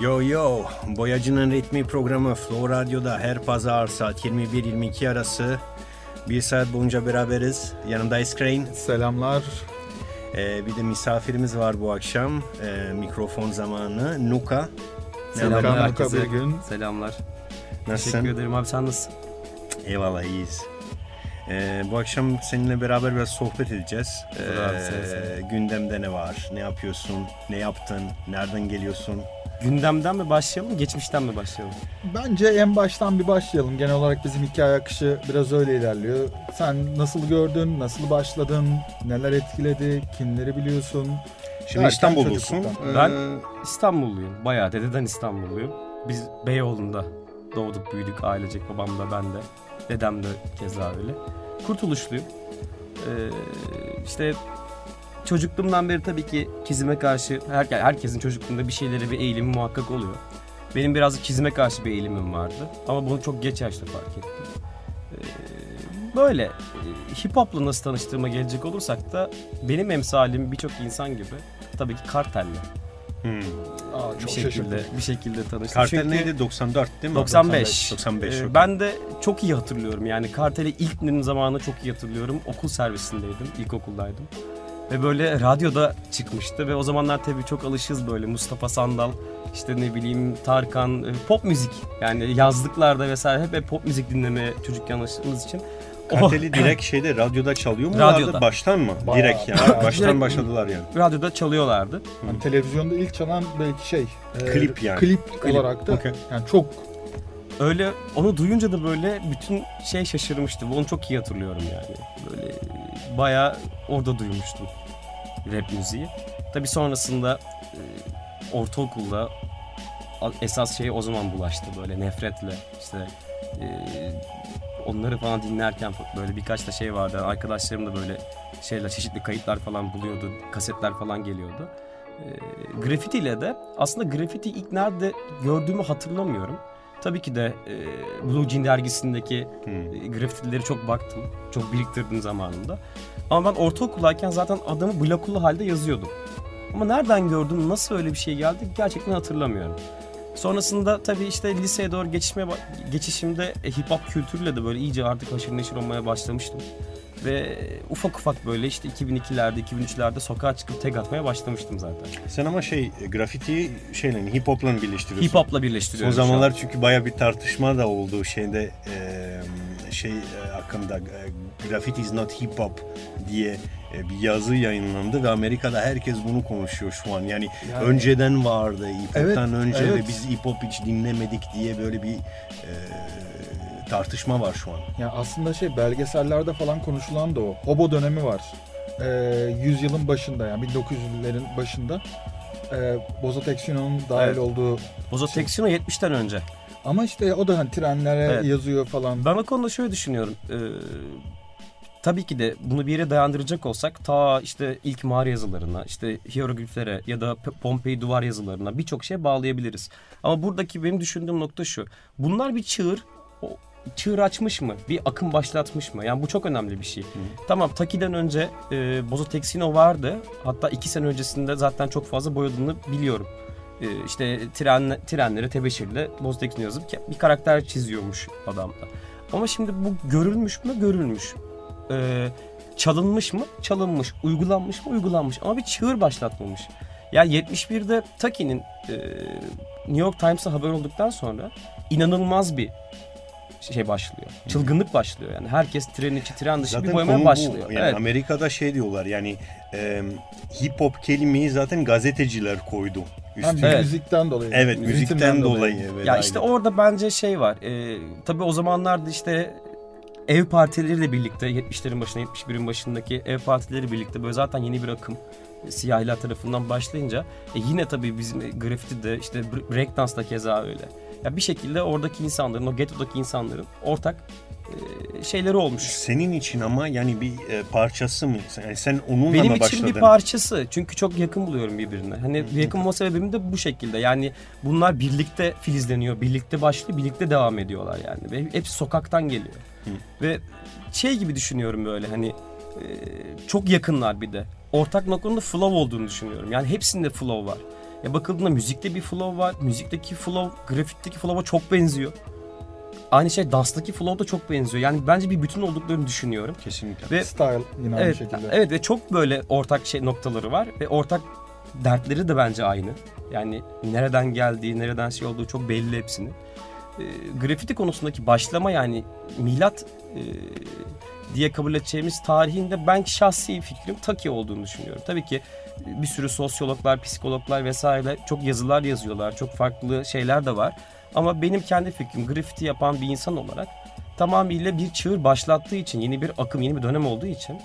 Yo yo, Boyacı'nın ritmi programı Flow Radyo'da her pazar saat 21-22 arası bir saat boyunca beraberiz. Yanımda Crane. Selamlar. Ee, bir de misafirimiz var bu akşam. Ee, mikrofon zamanı. Nuka. Selamlar Nuka, herkese. bir gün. Selamlar. Nasılsın? Teşekkür ederim abi sen nasılsın? Eyvallah iyiyiz. Ee, bu akşam seninle beraber biraz sohbet edeceğiz. Seve seve. gündemde ne var? Ne yapıyorsun? Ne yaptın? Nereden geliyorsun? Gündemden mi başlayalım, geçmişten mi başlayalım? Bence en baştan bir başlayalım. Genel olarak bizim hikaye akışı biraz öyle ilerliyor. Sen nasıl gördün, nasıl başladın, neler etkiledi, kimleri biliyorsun? Şimdi Derken İstanbullusun. çocukluktan. Ben- Ee, İstanbulluyum. Bayağı dededen İstanbulluyum. Biz Beyoğlu'nda doğduk, büyüdük ailecek. Babam da ben de. Dedem de keza öyle. Kurtuluşluyum. Ee, işte çocukluğumdan beri tabii ki çizime karşı her, herkesin çocukluğunda bir şeylere bir eğilimi muhakkak oluyor. Benim birazcık çizime karşı bir eğilimim vardı. Ama bunu çok geç yaşta fark ettim. Ee, böyle e, hip hop'la nasıl tanıştığıma gelecek olursak da benim emsalim birçok insan gibi tabii ki kartelle hmm. Aa, bir çok şekilde şaşırdım. bir şekilde tanıştım. Kartel Çünkü neydi? 94 değil mi? 95. 95. Ee, okey. ben de çok iyi hatırlıyorum. Yani Kartel'e ilk dinlediğim zamanı çok iyi hatırlıyorum. Okul servisindeydim, ilkokuldaydım. Ve böyle radyoda çıkmıştı ve o zamanlar tabii çok alışız böyle Mustafa Sandal, işte ne bileyim Tarkan, e, pop müzik. Yani yazlıklarda vesaire hep, hep pop müzik dinlemeye çocukken alıştığımız için. Karteli direkt şeyde radyoda çalıyor mu? Radyoda. Baştan mı? Bayağı, direkt yani. bayağı. Baştan Direkt- başladılar yani. radyoda çalıyorlardı. Yani televizyonda ilk çalan belki şey. e, Klip yani. Klip, Klip, olarak da. okey. Yani çok Öyle onu duyunca da böyle bütün şey şaşırmıştı. Onu çok iyi hatırlıyorum yani. Böyle bayağı orada duymuştum rap müziği. Tabii sonrasında e, ortaokulda esas şey o zaman bulaştı böyle nefretle işte e, onları falan dinlerken böyle birkaç da şey vardı. Arkadaşlarım da böyle şeyler çeşitli kayıtlar falan buluyordu. Kasetler falan geliyordu. E, grafitiyle de aslında grafiti ilk nerede gördüğümü hatırlamıyorum. Tabii ki de e, Blue Jean dergisindeki Hmm. e, grafitileri çok baktım. Çok biriktirdim zamanında. Ama ben ortaokuldayken zaten adamı blokulu halde yazıyordum. Ama nereden gördüm, nasıl öyle bir şey geldi gerçekten hatırlamıyorum. Sonrasında tabii işte liseye doğru geçişmeye ba- geçişimde e, hip hop kültürüyle de böyle iyice artık haşır neşir olmaya başlamıştım. Ve ufak ufak böyle işte 2002'lerde, 2003'lerde sokağa çıkıp tek atmaya başlamıştım zaten. Sen ama şey grafitiyi şeyle hip hop'la birleştiriyorsun. Hip hop'la Son birleştiriyorum an. zamanlar çünkü baya bir tartışma da oldu şeyde e, şey e, hakkında e, graffiti is not hip hop diye e, bir yazı yayınlandı ve Amerika'da herkes bunu konuşuyor şu an. Yani, Yani- önceden vardı hip hop'tan Evet, önce evet. ve biz hip hop hiç dinlemedik diye böyle bir e, tartışma var şu an. Ya aslında şey belgesellerde falan konuşulan da o. Hobo dönemi var. Ee, yüzyılın başında yani 1900'lerin başında. Ee, Bozo Texino'nun dahil Evet. olduğu. Bozo Texino 70'ten önce. Ama işte o da hani trenlere Evet. yazıyor falan. Ben o konuda şöyle düşünüyorum. Ee, tabii ki de bunu bir yere dayandıracak olsak ta işte ilk mağara yazılarına, işte hierogliflere ya da Pompei duvar yazılarına birçok şey bağlayabiliriz. Ama buradaki benim düşündüğüm nokta şu. Bunlar bir çığır, o çığır açmış mı? Bir akım başlatmış mı? Yani bu çok önemli bir şey. Tamam Taki'den önce e, Bozo Texino vardı. Hatta iki sene öncesinde zaten çok fazla boyadığını biliyorum. E, işte tren, trenleri tebeşirle Bozo Texino yazıp bir karakter çiziyormuş adam da. Ama şimdi bu görülmüş mü? Görülmüş. E, çalınmış mı? Çalınmış. Uygulanmış mı? Uygulanmış. Ama bir çığır başlatmamış. Yani 71'de Taki'nin e, New York Times'a haber olduktan sonra inanılmaz bir şey başlıyor. Çılgınlık başlıyor yani. Herkes tren içi tren dışı bir boyamaya bu. başlıyor. Yani evet. Amerika'da şey diyorlar yani e, hip hop kelimeyi zaten gazeteciler koydu. Üstüne. Evet. müzikten dolayı. Evet müzikten dolayı. evet, Ya işte orada bence şey var. E, tabii o zamanlarda işte ev partileriyle birlikte 70'lerin başında 71'in başındaki ev partileriyle birlikte böyle zaten yeni bir akım e, siyahiler tarafından başlayınca e, yine tabii bizim grafiti de işte bre- breakdance da keza öyle. Ya bir şekilde oradaki insanların o getodaki insanların ortak e, şeyleri olmuş. Senin için ama yani bir e, parçası mı? Yani sen onunla Benim mı için başladın? bir parçası. Çünkü çok yakın buluyorum birbirine. Hani yakın olma sebebim de bu şekilde. Yani bunlar birlikte filizleniyor, birlikte başlıyor, birlikte devam ediyorlar yani. Ve hepsi sokaktan geliyor. Ve şey gibi düşünüyorum böyle hani e, çok yakınlar bir de. Ortak noktanın da flow olduğunu düşünüyorum. Yani hepsinde flow var. Ya bakıldığında müzikte bir flow var. Müzikteki flow, grafitteki flow'a çok benziyor. Aynı şey danstaki flow da çok benziyor. Yani bence bir bütün olduklarını düşünüyorum. Kesinlikle. Ve Style yine aynı evet, şekilde. evet ve çok böyle ortak şey noktaları var ve ortak dertleri de bence aynı. Yani nereden geldiği, nereden şey olduğu çok belli hepsinin. E, grafiti konusundaki başlama yani milat e, diye kabul edeceğimiz tarihinde ben şahsi fikrim Taki olduğunu düşünüyorum. Tabii ki bir sürü sosyologlar, psikologlar vesaire çok yazılar yazıyorlar. Çok farklı şeyler de var. Ama benim kendi fikrim grafiti yapan bir insan olarak tamamıyla bir çığır başlattığı için, yeni bir akım, yeni bir dönem olduğu için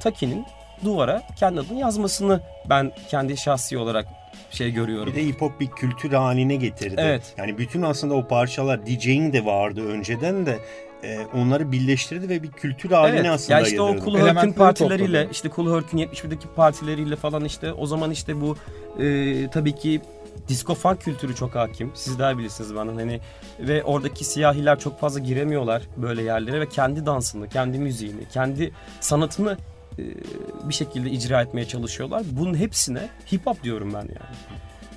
Taki'nin duvara kendi adını yazmasını ben kendi şahsi olarak şey görüyorum. Bir de hip hop bir kültür haline getirdi. Evet. Yani bütün aslında o parçalar DJ'in de vardı önceden de e, onları birleştirdi ve bir kültür haline Evet. aslında Ya işte o getirdi. Cool Elementleri partileriyle, topladı. işte Cool Herc'ün 71'deki partileriyle falan işte o zaman işte bu e, tabii ki disco funk kültürü çok hakim. Siz daha bilirsiniz benden hani ve oradaki siyahiler çok fazla giremiyorlar böyle yerlere ve kendi dansını, kendi müziğini, kendi sanatını bir şekilde icra etmeye çalışıyorlar. Bunun hepsine hip hop diyorum ben yani.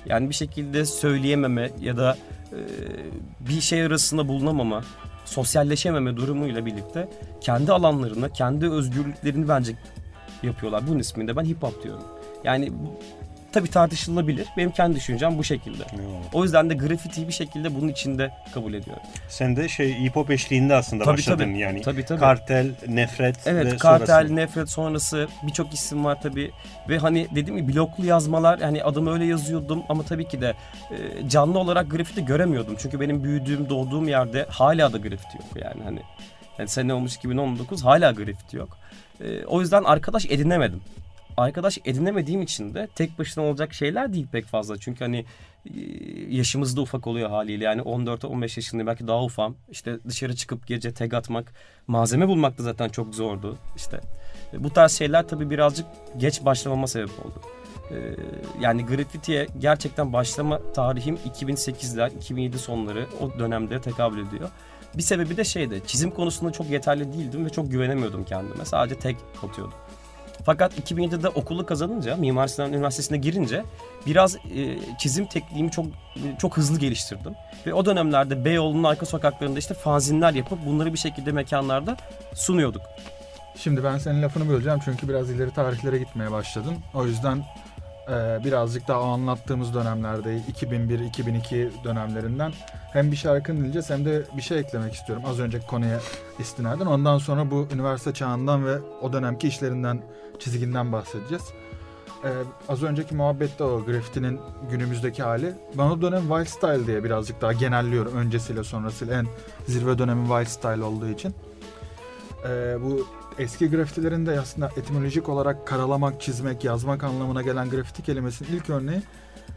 Yani bir şekilde söyleyememe ya da e, bir şey arasında bulunamama, sosyalleşememe durumuyla birlikte kendi alanlarını, kendi özgürlüklerini bence yapıyorlar. Bunun isminde ben hip hop diyorum. Yani tabii tartışılabilir. Benim kendi düşüncem bu şekilde. Evet. O yüzden de grafitiyi bir şekilde bunun içinde kabul ediyorum. Sen de şey hip hop eşliğinde aslında Tabii, başladın tabii. yani. Tabii tabii. Kartel, nefret Evet ve kartel, sonrası. nefret sonrası birçok isim var tabii. Ve hani dediğim gibi bloklu yazmalar hani adımı öyle yazıyordum ama tabii ki de e, canlı olarak grafiti göremiyordum. Çünkü benim büyüdüğüm, doğduğum yerde hala da grafiti yok yani hani. Yani sene olmuş 2019 hala grafiti yok. E, o yüzden arkadaş edinemedim. Arkadaş edinemediğim için de tek başına olacak şeyler değil pek fazla. Çünkü hani e, yaşımız da ufak oluyor haliyle. Yani 14-15 yaşında belki daha ufam. İşte dışarı çıkıp gece tek atmak, malzeme bulmak da zaten çok zordu. İşte e, bu tarz şeyler tabii birazcık geç başlamama sebep oldu. E, Yani grafitiye gerçekten başlama tarihim 2008'ler, 2007 sonları o dönemde tekabül ediyor. Bir sebebi de şeydi, çizim konusunda çok yeterli değildim ve çok güvenemiyordum kendime. Sadece tek atıyordum. Fakat 2007'de okulu kazanınca, Mimar Sinan Üniversitesi'ne girince biraz e, çizim tekniğimi çok çok hızlı geliştirdim. Ve o dönemlerde Beyoğlu'nun arka sokaklarında işte fanzinler yapıp bunları bir şekilde mekanlarda sunuyorduk. Şimdi ben senin lafını böleceğim çünkü biraz ileri tarihlere gitmeye başladın. O yüzden e, birazcık daha anlattığımız dönemlerde 2001-2002 dönemlerinden hem bir şarkı dinleyeceğiz hem de bir şey eklemek istiyorum. Az önceki konuya istinaden. Ondan sonra bu üniversite çağından ve o dönemki işlerinden, çizginden bahsedeceğiz. E, az önceki muhabbette o grafitinin günümüzdeki hali. Ben o dönem Wild Style diye birazcık daha genelliyorum. Öncesiyle sonrasıyla en zirve dönemi Wild Style olduğu için. E, bu eski grafitilerin de aslında etimolojik olarak karalamak, çizmek, yazmak anlamına gelen grafiti kelimesinin ilk örneği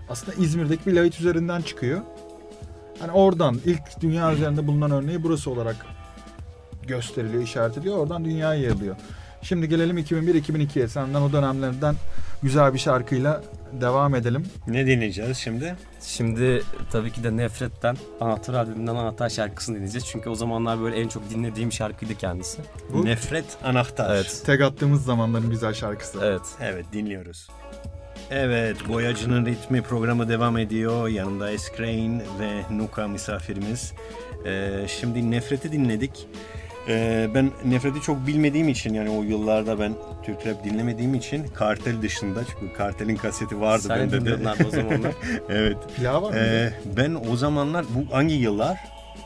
aslında İzmir'deki bir lahit üzerinden çıkıyor. Hani oradan ilk dünya üzerinde bulunan örneği burası olarak gösteriliyor, işaret ediliyor. Oradan dünyaya yayılıyor. Şimdi gelelim 2001-2002'ye. Senden o dönemlerden güzel bir şarkıyla devam edelim. Ne dinleyeceğiz şimdi? Şimdi tabii ki de Nefret'ten Anahtar albümünden Anahtar şarkısını dinleyeceğiz. Çünkü o zamanlar böyle en çok dinlediğim şarkıydı kendisi. Bu- Nefret Anahtar. Evet. Tek attığımız zamanların güzel şarkısı. Evet. Evet dinliyoruz. Evet Boyacı'nın ritmi programı devam ediyor. Yanımda Eskrain ve Nuka misafirimiz. Ee, şimdi Nefret'i dinledik. Ee, ben Nefret'i çok bilmediğim için yani o yıllarda ben Türk rap dinlemediğim için kartel dışında çünkü kartelin kaseti vardı Sen bende de. abi o zamanlar. evet. Plağı var mı? Ee, ben o zamanlar bu hangi yıllar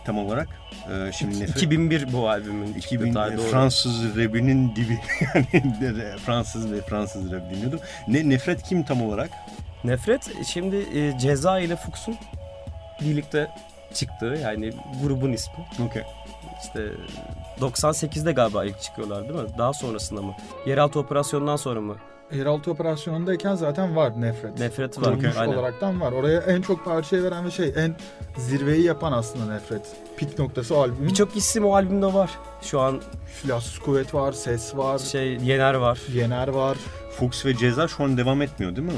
tam olarak? Ee, şimdi Nefret 2001 bu albümün 2000 çıktığı tarih doğru. Fransız rapinin dibi yani Fransız ve Fransız rap dinliyordum. Ne nefret kim tam olarak? Nefret şimdi e, Ceza ile Fuchs'un birlikte çıktığı yani grubun ismi. Okey. İşte 98'de galiba ilk çıkıyorlar değil mi? Daha sonrasında mı? Yeraltı operasyonundan sonra mı? Yeraltı operasyonundayken zaten var nefret. Nefret var. Kuruluş Aynen. olaraktan var. Oraya en çok parçayı veren ve şey en zirveyi yapan aslında nefret. Pik noktası o albümün. Birçok isim o albümde var. Şu an Silahsız kuvvet var, ses var, şey Yener var. Yener var. Fuchs ve Ceza şu an devam etmiyor değil mi?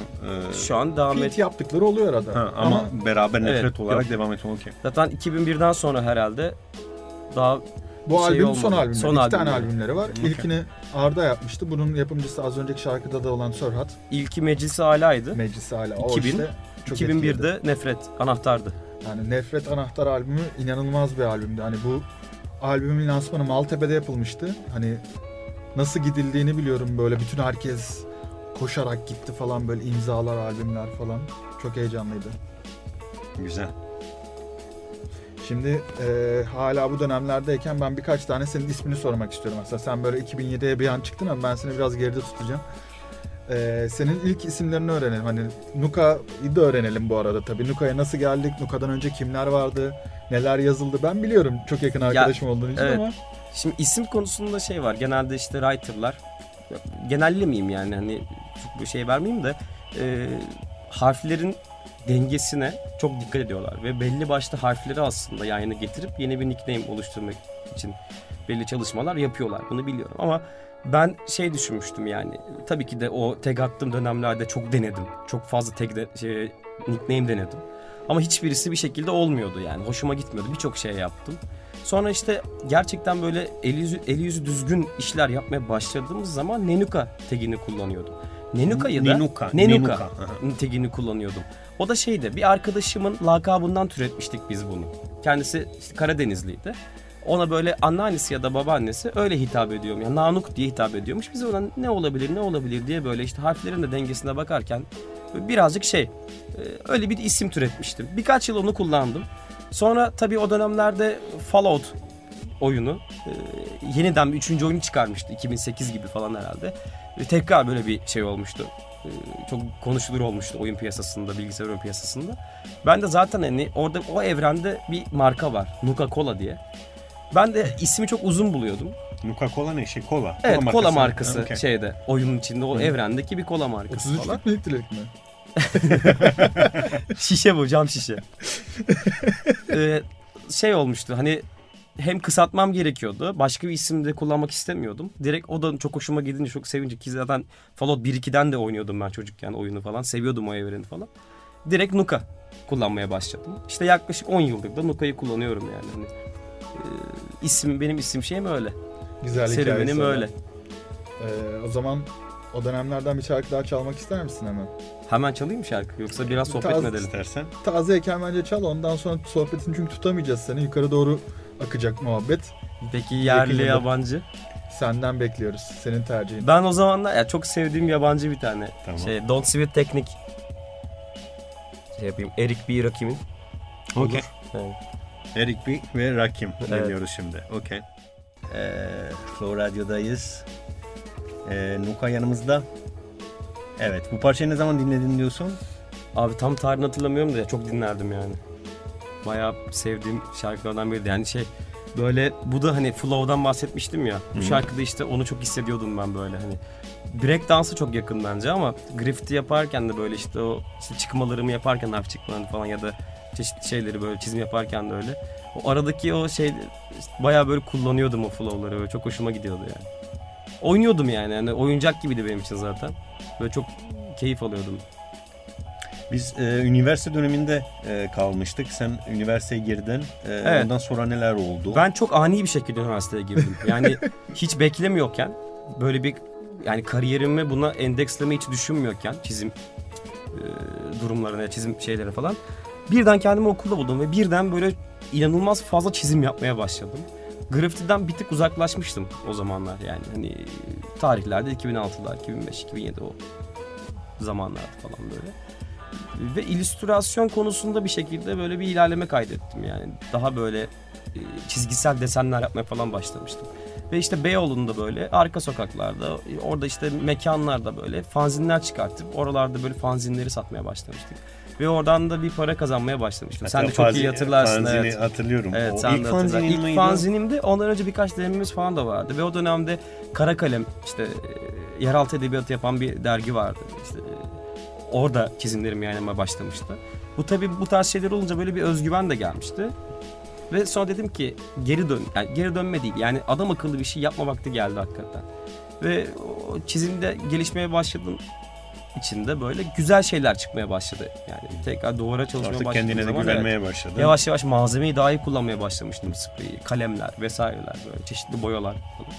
Ee, Şu an devam et. Yaptıkları oluyor arada. ha, ama, beraber nefret Evet, olarak yok. devam etmiyor. Okey. Zaten 2001'den sonra herhalde daha Bu şey albüm olmadı. son albümleri. Son İki tane albümleri. albümleri var. Okey. İlkini Arda yapmıştı. Bunun yapımcısı az önceki şarkıda da olan Sörhat. ilki Meclisi Ala'ydı. Meclisi hala. O 2000. işte çok 2001'de etkiledi. Nefret anahtardı. Yani Nefret Anahtar albümü inanılmaz bir albümdü. Hani bu albümün lansmanı Maltepe'de yapılmıştı. Hani nasıl gidildiğini biliyorum böyle bütün herkes koşarak gitti falan böyle imzalar, albümler falan. Çok heyecanlıydı. Güzel. Şimdi e, hala bu dönemlerdeyken ben birkaç tane senin ismini sormak istiyorum. Mesela sen böyle 2007'ye bir an çıktın ama ben seni biraz geride tutacağım. E, senin ilk isimlerini öğrenelim. Hani Nuka'yı da öğrenelim bu arada tabii. Nuka'ya nasıl geldik? Nuka'dan önce kimler vardı? Neler yazıldı? Ben biliyorum çok yakın arkadaşım olduğun için evet. ama Şimdi isim konusunda şey var. Genelde işte writer'lar genellemeyeyim yani hani çok bir şey vermeyeyim de e, harflerin dengesine çok dikkat ediyorlar ve belli başlı harfleri aslında yayına getirip yeni bir nickname oluşturmak için belli çalışmalar yapıyorlar. Bunu biliyorum ama ben şey düşünmüştüm yani tabii ki de o tag attığım dönemlerde çok denedim. Çok fazla tag de, şey, nickname denedim. Ama hiçbirisi bir şekilde olmuyordu yani. Hoşuma gitmiyordu. Birçok şey yaptım. Sonra işte gerçekten böyle eli yüzü, eli yüzü düzgün işler yapmaya başladığımız zaman Nenuka tagini kullanıyordum. Nenuka'yı da Nenuka, Nenuka, Nenuka, aha. tagini kullanıyordum. O da şeydi bir arkadaşımın lakabından türetmiştik biz bunu. Kendisi işte Karadenizliydi. Ona böyle anneannesi ya da babaannesi öyle hitap ediyorum. Yani Nanuk diye hitap ediyormuş. Biz ona ne olabilir ne olabilir diye böyle işte harflerin de dengesine bakarken birazcık şey e, öyle bir isim türetmiştim. Birkaç yıl onu kullandım. Sonra tabii o dönemlerde Fallout oyunu e, yeniden bir üçüncü oyunu çıkarmıştı. 2008 gibi falan herhalde. Ve tekrar böyle bir şey olmuştu. E, çok konuşulur olmuştu oyun piyasasında, bilgisayar oyun piyasasında. Ben de zaten hani orada o evrende bir marka var. Nuka Cola diye. Ben de ismi çok uzun buluyordum. Nuka Cola ne şey? Kola. Evet kola markası. markası Ha, okey. şeyde oyunun içinde o evrendeki bir kola markası 33 falan. mililitrelik mi? Şişe bu cam şişe. Ee, şey olmuştu hani hem kısaltmam gerekiyordu. Başka bir isim de kullanmak istemiyordum. Direkt o da çok hoşuma gidince çok sevince ki zaten Fallout 1-2'den de oynuyordum ben çocukken oyunu falan. Seviyordum o evreni falan. Direkt Nuka kullanmaya başladım. İşte yaklaşık 10 yıldır da Nuka'yı kullanıyorum yani. Hani, e, isim benim isim şeyim öyle. Güzel Serüvenim öyle. Ee, o zaman o dönemlerden bir şarkı daha çalmak ister misin hemen? Hemen çalayım mı şarkı yoksa biraz sohbet Taz- mi edelim? İstersen. Tazeyken bence çal ondan sonra sohbetini çünkü tutamayacağız seni. Yukarı doğru akacak muhabbet. Peki yerli Yakında. yabancı? Senden bekliyoruz. Senin tercihin. Ben o zamanlar ya çok sevdiğim yabancı bir tane Tamam. şey Don't Sweat Technique şey yapayım Eric B. Rakim'in. Okey. Evet. Eric B ve Rakim Evet. dinliyoruz şimdi. Okey. Ee, Flow Radyo'dayız. Ee, Nuka yanımızda. Evet. Bu parçayı ne zaman dinledin diyorsun? Abi tam tarihini hatırlamıyorum da çok dinlerdim yani. Bayağı sevdiğim şarkılardan biriydi. Yani şey böyle bu da hani Flow'dan bahsetmiştim ya. Bu şarkıda işte onu çok hissediyordum ben böyle hani. Break dansı çok yakın bence ama graffiti yaparken de böyle işte o işte çıkmalarımı yaparken hafif çıkmalarını falan ya da çeşitli şeyleri böyle çizim yaparken de öyle. O aradaki o şey işte bayağı böyle kullanıyordum o flow'ları böyle çok hoşuma gidiyordu yani. Oynuyordum yani. yani oyuncak gibiydi benim için zaten. Böyle çok keyif alıyordum. Biz e, üniversite döneminde e, kalmıştık. Sen üniversiteye girdin. E, Evet. Ondan sonra neler oldu? Ben çok ani bir şekilde üniversiteye girdim. Yani hiç beklemiyorken böyle bir yani kariyerimi buna endeksleme hiç düşünmüyorken çizim e, durumlarına, çizim şeylere falan birden kendimi okulda buldum ve birden böyle inanılmaz fazla çizim yapmaya başladım. Grafitiden bir tık uzaklaşmıştım o zamanlar yani hani tarihlerde 2006'lar, 2005, 2007 o zamanlarda falan böyle. Ve illüstrasyon konusunda bir şekilde böyle bir ilerleme kaydettim yani. Daha böyle e, çizgisel desenler yapmaya falan başlamıştım. Ve işte Beyoğlu'nda böyle arka sokaklarda orada işte mekanlarda böyle fanzinler çıkartıp oralarda böyle fanzinleri satmaya başlamıştık. Ve oradan da bir para kazanmaya başlamıştım. Sen Hatta de çok fanzi- iyi hatırlarsın. Fanzini evet. hatırlıyorum. Evet o sen ilk de fanzinin İlk miydi? fanzinimdi. Ondan önce birkaç denememiz falan da vardı. Ve o dönemde Kara Kalem işte e, yeraltı edebiyatı yapan bir dergi vardı. İşte orada çizimlerim yayınlamaya başlamıştı. Bu tabii bu tarz şeyler olunca böyle bir özgüven de gelmişti. Ve sonra dedim ki geri dön. Yani geri dönme değil. Yani adam akıllı bir şey yapma vakti geldi hakikaten. Ve o çizimde gelişmeye başladığım içinde böyle güzel şeyler çıkmaya başladı. Yani tekrar duvara çalışmaya Artık başladığım kendine de zaman evet. güvenmeye başladın. Yavaş yavaş malzemeyi daha iyi kullanmaya başlamıştım. Spreyi, kalemler vesaireler böyle çeşitli boyalar falan.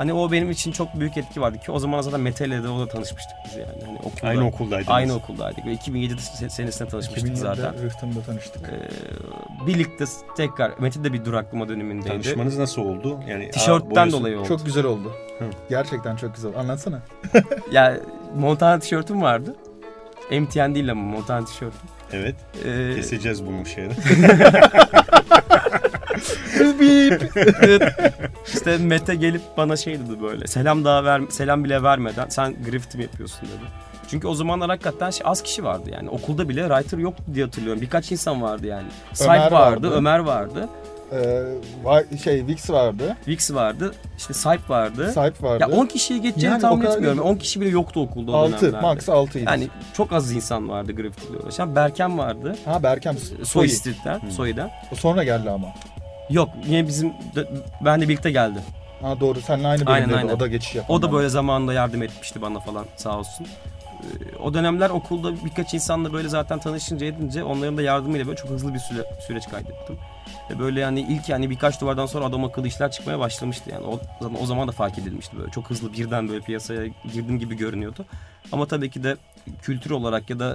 Hani o benim için çok büyük etki vardı ki o zaman zaten Mete ile de o da tanışmıştık biz yani. Hani okulda, Aynı okuldaydınız. Aynı okuldaydık ve 2007 se- senesinde tanışmıştık 2007'de zaten. Rıhtım'da tanıştık. Ee, birlikte tekrar Mete de bir duraklama dönemindeydi. Tanışmanız nasıl oldu? Yani Tişörtten boyası- dolayı oldu. Çok güzel oldu. Hı. Gerçekten çok güzel. Anlatsana. Ya Montana tişörtüm vardı. MTN değil ama Montana tişörtüm. Evet. Ee, Keseceğiz bunu şeyden. Bip. işte Mete gelip bana şey dedi böyle. Selam daha ver, selam bile vermeden sen graffiti mi yapıyorsun dedi. Çünkü o zamanlar hakikaten şey, az kişi vardı yani. Okulda bile writer yoktu diye hatırlıyorum. Birkaç insan vardı yani. Ömer vardı, vardı. Ömer vardı, var- şey Vix vardı. Vix vardı, işte Saip vardı. Sahip vardı. ya 10 kişiyi geçeceğini Yani tahmin etmiyorum. değil. 10 kişi bile yoktu okulda o 6, dönemlerde. max 6'ydı. Yani çok az insan vardı graffiti ile uğraşan. Berkem vardı. ha Berkem Soy Soy. Street'ten, Soy'dan. O sonra geldi ama. Yok yine bizim ben de birlikte geldi. Ha doğru seninle aynı Aynen, bölümdeydi. aynen. O da geçiş yapan. O da böyle zamanında yardım etmişti bana falan sağ olsun. Ee, O dönemler okulda birkaç insanla böyle zaten tanışınca edince onların da yardımıyla böyle çok hızlı bir süre, süreç kaydettim. Ve böyle yani ilk yani birkaç duvardan sonra adam akıllı işler çıkmaya başlamıştı yani. O zaman, o zaman da fark edilmişti böyle. Çok hızlı birden böyle piyasaya girdim gibi görünüyordu. Ama tabii ki de kültür olarak ya da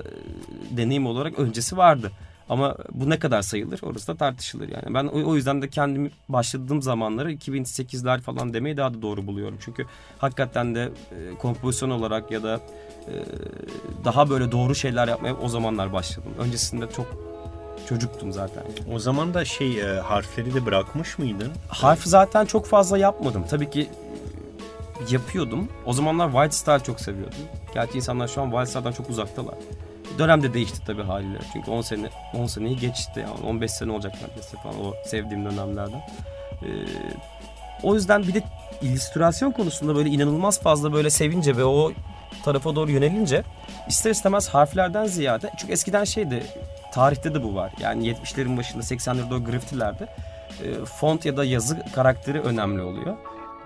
e, deneyim olarak öncesi vardı. Ama bu ne kadar sayılır orası da tartışılır yani. Ben o, o yüzden de kendimi başladığım zamanları 2008'ler falan demeyi daha da doğru buluyorum. Çünkü hakikaten de e, kompozisyon olarak ya da e, daha böyle doğru şeyler yapmaya o zamanlar başladım. Öncesinde çok çocuktum zaten. O zaman da şey e, harfleri de bırakmış mıydın? Harf zaten çok fazla yapmadım. Tabii ki yapıyordum. O zamanlar White Style çok seviyordum. Gerçi insanlar şu an White Style'dan çok uzaktalar. Dönemde değişti tabii haliyle. Çünkü 10 sene 10 seneyi geçti yani 15 sene olacak neredeyse falan o sevdiğim dönemlerden. Ee, o yüzden bir de illüstrasyon konusunda böyle inanılmaz fazla böyle sevince ve o tarafa doğru yönelince ister istemez harflerden ziyade çünkü eskiden şeydi tarihte de bu var. Yani 70'lerin başında 80'lerde o grafitilerde e, font ya da yazı karakteri önemli oluyor.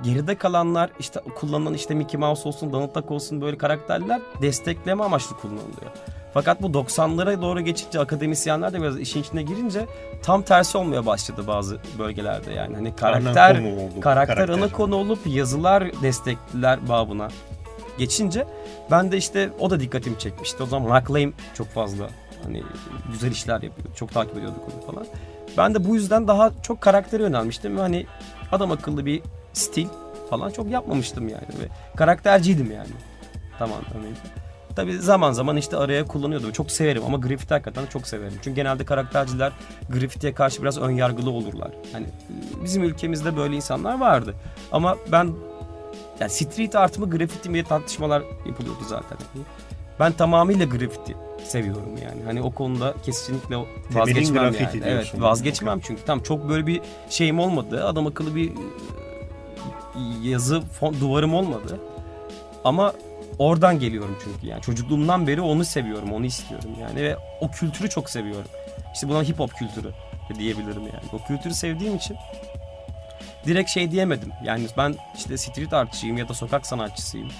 Geride kalanlar işte kullanılan işte Mickey Mouse olsun, Donald Duck olsun böyle karakterler destekleme amaçlı kullanılıyor. Fakat bu 90'lara doğru geçince akademisyenler de biraz işin içine girince tam tersi olmaya başladı bazı bölgelerde yani. Hani karakter Ana oldu, karakter, karakter. ana konu olup yazılar destekliler babına geçince ben de işte o da dikkatimi çekmişti. O zaman Mark Lane çok fazla hani güzel işler yapıyordu. Çok takip ediyorduk onu falan. Ben de bu yüzden daha çok karaktere yönelmiştim hani adam akıllı bir stil falan çok yapmamıştım yani ve karakterciydim yani. Tamam tamam. Tabii zaman zaman işte araya kullanıyordum. Çok severim ama grafiti hakikaten çok severim. Çünkü genelde karakterciler grafitiye karşı biraz ön yargılı olurlar. Hani bizim ülkemizde böyle insanlar vardı. Ama ben yani street art mı grafiti mi diye tartışmalar yapılıyordu zaten. Ben tamamıyla grafiti seviyorum yani. Hani o konuda kesinlikle vazgeçmem yani. Evet vazgeçmem çünkü tam çok böyle bir şeyim olmadı. Adam akıllı bir e, yazı fon, duvarım olmadı. Ama oradan geliyorum çünkü yani çocukluğumdan beri onu seviyorum, onu istiyorum yani ve o kültürü çok seviyorum. İşte buna hip hop kültürü diyebilirim yani. O kültürü sevdiğim için direkt şey diyemedim. Yani ben işte street artçıyım ya da sokak sanatçısıyım.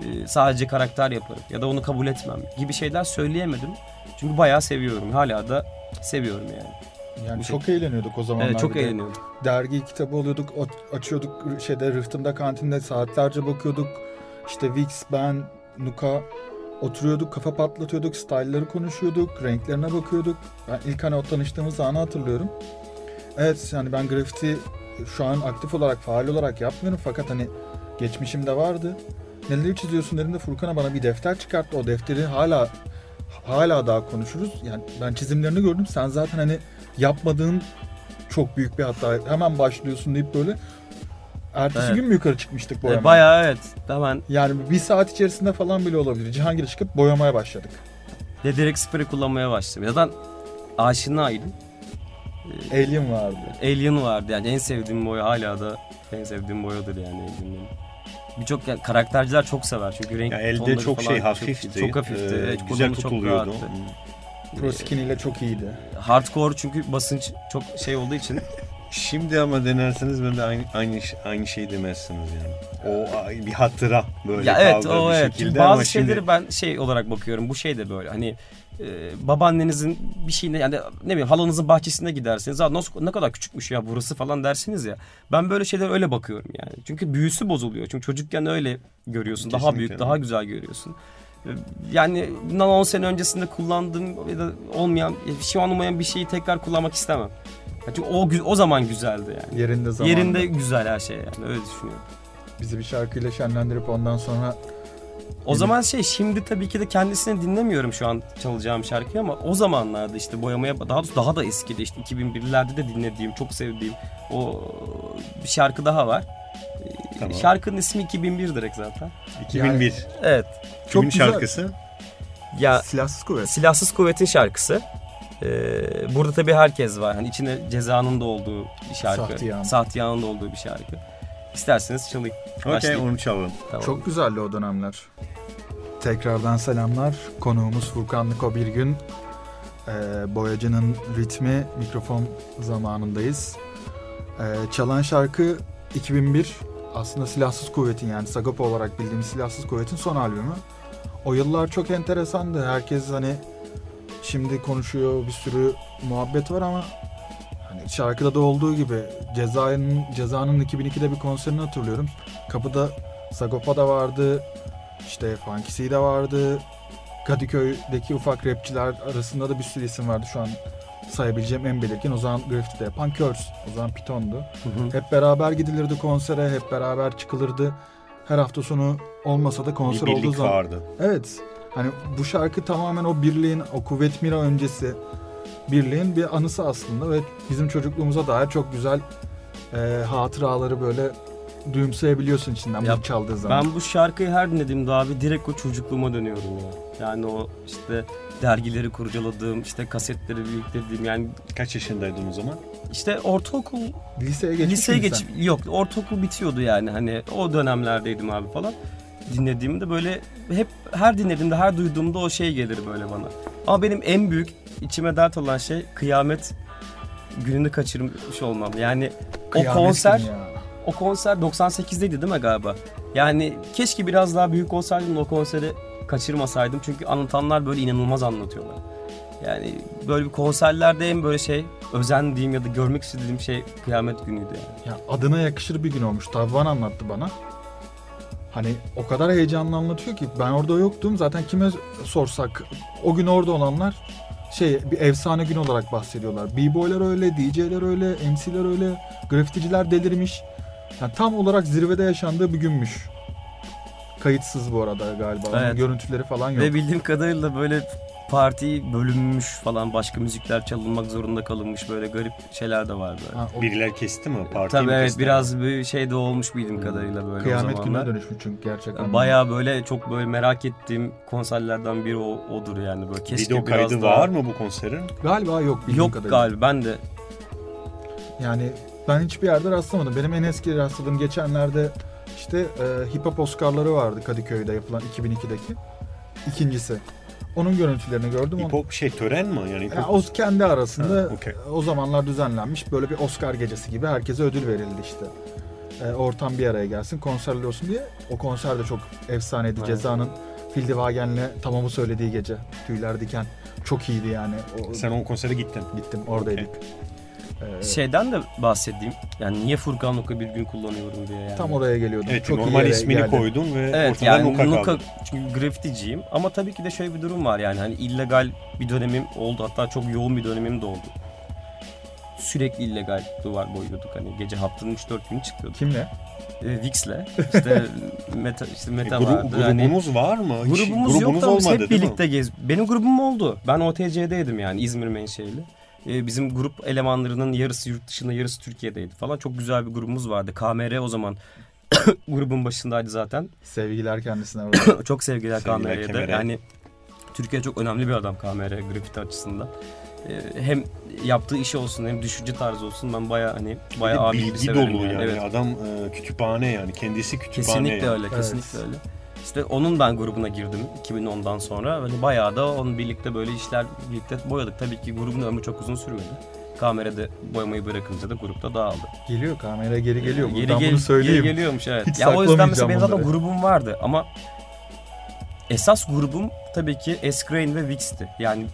Ee, sadece karakter yaparım ya da onu kabul etmem gibi şeyler söyleyemedim. Çünkü bayağı seviyorum. Hala da seviyorum yani. Yani Bu çok eğleniyorduk o zamanlar. Evet, çok eğleniyorum. Dergi kitabı alıyorduk, o- açıyorduk şeyde rıhtımda kantinde saatlerce bakıyorduk. İşte Vix, ben, Nuka oturuyorduk, kafa patlatıyorduk, style'ları konuşuyorduk, renklerine bakıyorduk. Ben ilk hani o tanıştığımız anı hatırlıyorum. Evet yani ben grafiti şu an aktif olarak, faal olarak yapmıyorum fakat hani geçmişimde vardı. Neleri çiziyorsun dediğimde Furkan'a bana bir defter çıkarttı. O defteri hala hala daha konuşuruz. Yani ben çizimlerini gördüm. Sen zaten hani yapmadığın çok büyük bir hata. Hemen başlıyorsun deyip böyle ertesi Evet. gün mü yukarı çıkmıştık boyamaya? Ee, bayağı evet. Hemen Yani bir saat içerisinde falan bile olabilir. Cihangir'e çıkıp boyamaya başladık. de direkt sprey kullanmaya başladım. Zaten aşinaydım. Alien vardı. Alien vardı yani en sevdiğim boya hala da en sevdiğim boyadır yani Alien'in. Birçok yani karakterciler çok sever çünkü renk Ya elde çok falan şey hafifti. Çok, hafifti. Ee, evet, güzel çok tutuluyordu. rahattı. Pro Skin ile çok iyiydi. Hardcore çünkü basınç çok şey olduğu için Şimdi ama denerseniz ben de aynı aynı, aynı şey demezsiniz yani. O ay, bir hatıra böyle ya evet kaldı o bir evet. şekilde ama bazı şimdi şeyleri ben şey olarak bakıyorum. Bu şey de böyle hani e, babaannenizin bir şeyine yani ne bileyim halanızın bahçesine gidersiniz. Aa, nasıl, ne kadar küçükmüş ya burası falan dersiniz ya. Ben böyle şeyler öyle bakıyorum yani. Çünkü büyüsü bozuluyor. Çünkü çocukken öyle görüyorsun. Daha Kesinlikle. büyük, daha güzel görüyorsun. Yani bundan 10 sene öncesinde kullandığım ya da olmayan, şu an olmayan bir şeyi tekrar kullanmak istemem. Çünkü o, o zaman güzeldi yani. Yerinde zamanında. Yerinde güzel her şey yani öyle düşünüyorum. Bizi bir şarkıyla şenlendirip ondan sonra O zaman şey şimdi tabii ki de kendisini dinlemiyorum şu an çalacağım şarkıyı ama o zamanlarda işte boyamaya daha doğrusu daha da eskide işte 2001'lerde de dinlediğim çok sevdiğim o bir şarkı daha var. Tamam. Şarkının ismi 2001 direkt zaten. 2001. Evet. Çok Kimin güzel. şarkısı? Ya silahsız kuvvet. Silahsız Kuvvet'in şarkısı. Ee, burada tabii herkes var. Hani içinde cezanın da olduğu bir şarkı. Sahtiyan. Sahtiyanın da olduğu bir şarkı. İsterseniz çalayım. Okey onu çalalım. Tamam. Çok güzeldi o dönemler. Tekrardan selamlar. Konuğumuz Furkan Niko bir gün. Ee, boyacının ritmi mikrofon zamanındayız. Ee, çalan şarkı 2001 aslında Silahsız Kuvvet'in yani Sagopa olarak bildiğimiz Silahsız Kuvvet'in son albümü. O yıllar çok enteresandı. Herkes hani şimdi konuşuyor bir sürü muhabbet var ama hani şarkıda da olduğu gibi Ceza'nın Ceza'nın 2002'de bir konserini hatırlıyorum. Kapıda Sagopa da vardı. işte Funkisi de vardı. Kadıköy'deki ufak rapçiler arasında da bir sürü isim vardı şu an sayabileceğim en belirgin. O zaman graffiti yapan Curse. O zaman Python'du. Hı hı. Hep beraber gidilirdi konsere, hep beraber çıkılırdı. Her hafta sonu olmasa da konser bir olduğu zaman. vardı. Evet. Hani bu şarkı tamamen o birliğin, o Kuvvet Mira öncesi birliğin bir anısı aslında ve bizim çocukluğumuza dair çok güzel e, hatıraları böyle duyumsayabiliyorsun içinden Ya bunu çaldığı zaman. Ben bu şarkıyı her dinlediğimde abi direkt o çocukluğuma dönüyorum ya. Yani o işte dergileri kurcaladığım, işte kasetleri biriktirdiğim yani Kaç yaşındaydın o zaman? işte ortaokul, Liseye geçmiş liseye miydin geç sen? yok ortaokul bitiyordu yani hani o dönemlerdeydim abi falan. Dinlediğimde böyle hep her dinlediğimde her duyduğumda o şey gelir böyle bana. Ama benim en büyük içime dert olan şey kıyamet gününü kaçırmış olmam. Yani Kıyamet o konser ya. o konser 98'deydi değil mi galiba? Yani keşke biraz daha büyük olsaydım o konseri kaçırmasaydım. Çünkü anlatanlar böyle inanılmaz anlatıyorlar. Yani böyle bir konserlerde en böyle şey özendiğim ya da görmek istediğim şey kıyamet günüydü yani. Ya adına yakışır bir gün olmuş. Tavvan anlattı bana. Hani o kadar heyecanlı anlatıyor ki ben orada yoktum. Zaten kime sorsak o gün orada olanlar şey bir efsane gün olarak bahsediyorlar. B-boylar öyle, DJ'ler öyle, MC'ler öyle, grafiticiler delirmiş. Yani tam olarak zirvede yaşandığı bir günmüş. Kayıtsız bu arada galiba. Onun Evet. görüntüleri falan yok. Ve bildiğim kadarıyla böyle parti bölünmüş falan başka müzikler çalınmak zorunda kalınmış böyle garip şeyler de vardı. Ha, o Biriler kesti mi? Parti Tabii evet biraz bir şey de olmuş bildiğim kadarıyla böyle o kıyamet zamanlar. gününe dönüşmüş çünkü gerçekten. Bayağı böyle çok böyle merak ettiğim konserlerden biri o, odur yani böyle keşke Video biraz kaydı daha... var mı bu konserin? Galiba yok bildiğim Yok kadarıyla. galiba ben de Yani ben hiçbir yerde rastlamadım. Benim en eski rastladığım geçenlerde işte e, hip hop Oscar'ları vardı Kadıköy'de yapılan 2002'deki. İkincisi. Onun görüntülerini gördüm. Hip hop şey tören mi? Yani Yani o kendi arasında Ha, okey. o zamanlar düzenlenmiş böyle bir Oscar gecesi gibi herkese ödül verildi işte. E, ortam bir araya gelsin konserler olsun diye. O konser de çok efsaneydi. Evet. Ceza'nın Fildivagen'le tamamı söylediği gece. Tüyler diken. Çok iyiydi yani. O, Sen o konsere gittin. Gittim oradaydık. E, şeyden de bahsedeyim. Yani niye Furkan Luka bir gün kullanıyorum diye yani. Tam oraya geliyordum. Evet Çok normal ismini geldi. koydun ve Evet ortadan yani Nuka Nuka kaldı. çünkü grafiticiyim ama tabii ki de şöyle bir durum var yani hani illegal bir dönemim oldu hatta çok yoğun bir dönemim de oldu. Sürekli illegal duvar boyuyorduk hani gece haftanın 3-4 günü çıkıyorduk. Kimle? E, Vix'le işte meta işte E, meta gru- vardı. Hani- grubunuz var mı? Hiç Grubumuz, ama biz olmadı hep birlikte gez. Benim grubum oldu. Ben OTC'deydim yani İzmir menşeli. Ee, bizim grup elemanlarının yarısı yurt dışında yarısı Türkiye'deydi falan. Çok güzel bir grubumuz vardı. KMR o zaman grubun başındaydı zaten. Sevgiler kendisine. çok sevgiler, Sevgiler KMR'ye. Yani Türkiye çok önemli bir adam KMR grafiti açısından. Ee, hem yaptığı işi olsun hem düşünce tarzı olsun ben baya hani baya abi bilgi dolu yani. yani. Evet. Adam e, kütüphane yani. Kendisi kütüphane Kesinlikle yani. öyle, Evet. kesinlikle öyle. İşte onun ben grubuna girdim 2010'dan sonra. Hani bayağı da onun birlikte böyle işler birlikte boyadık. Tabii ki grubun ömrü çok uzun sürmedi. Kamerada boyamayı bırakınca da grupta dağıldı. geliyor kamera geri geliyor. Geri, Buradan gel- bunu söyleyeyim. geri geliyormuş evet. Hiç ya o yüzden mesela benim zaten grubum vardı ama esas grubum tabii ki Escrain ve Vix'ti. Yani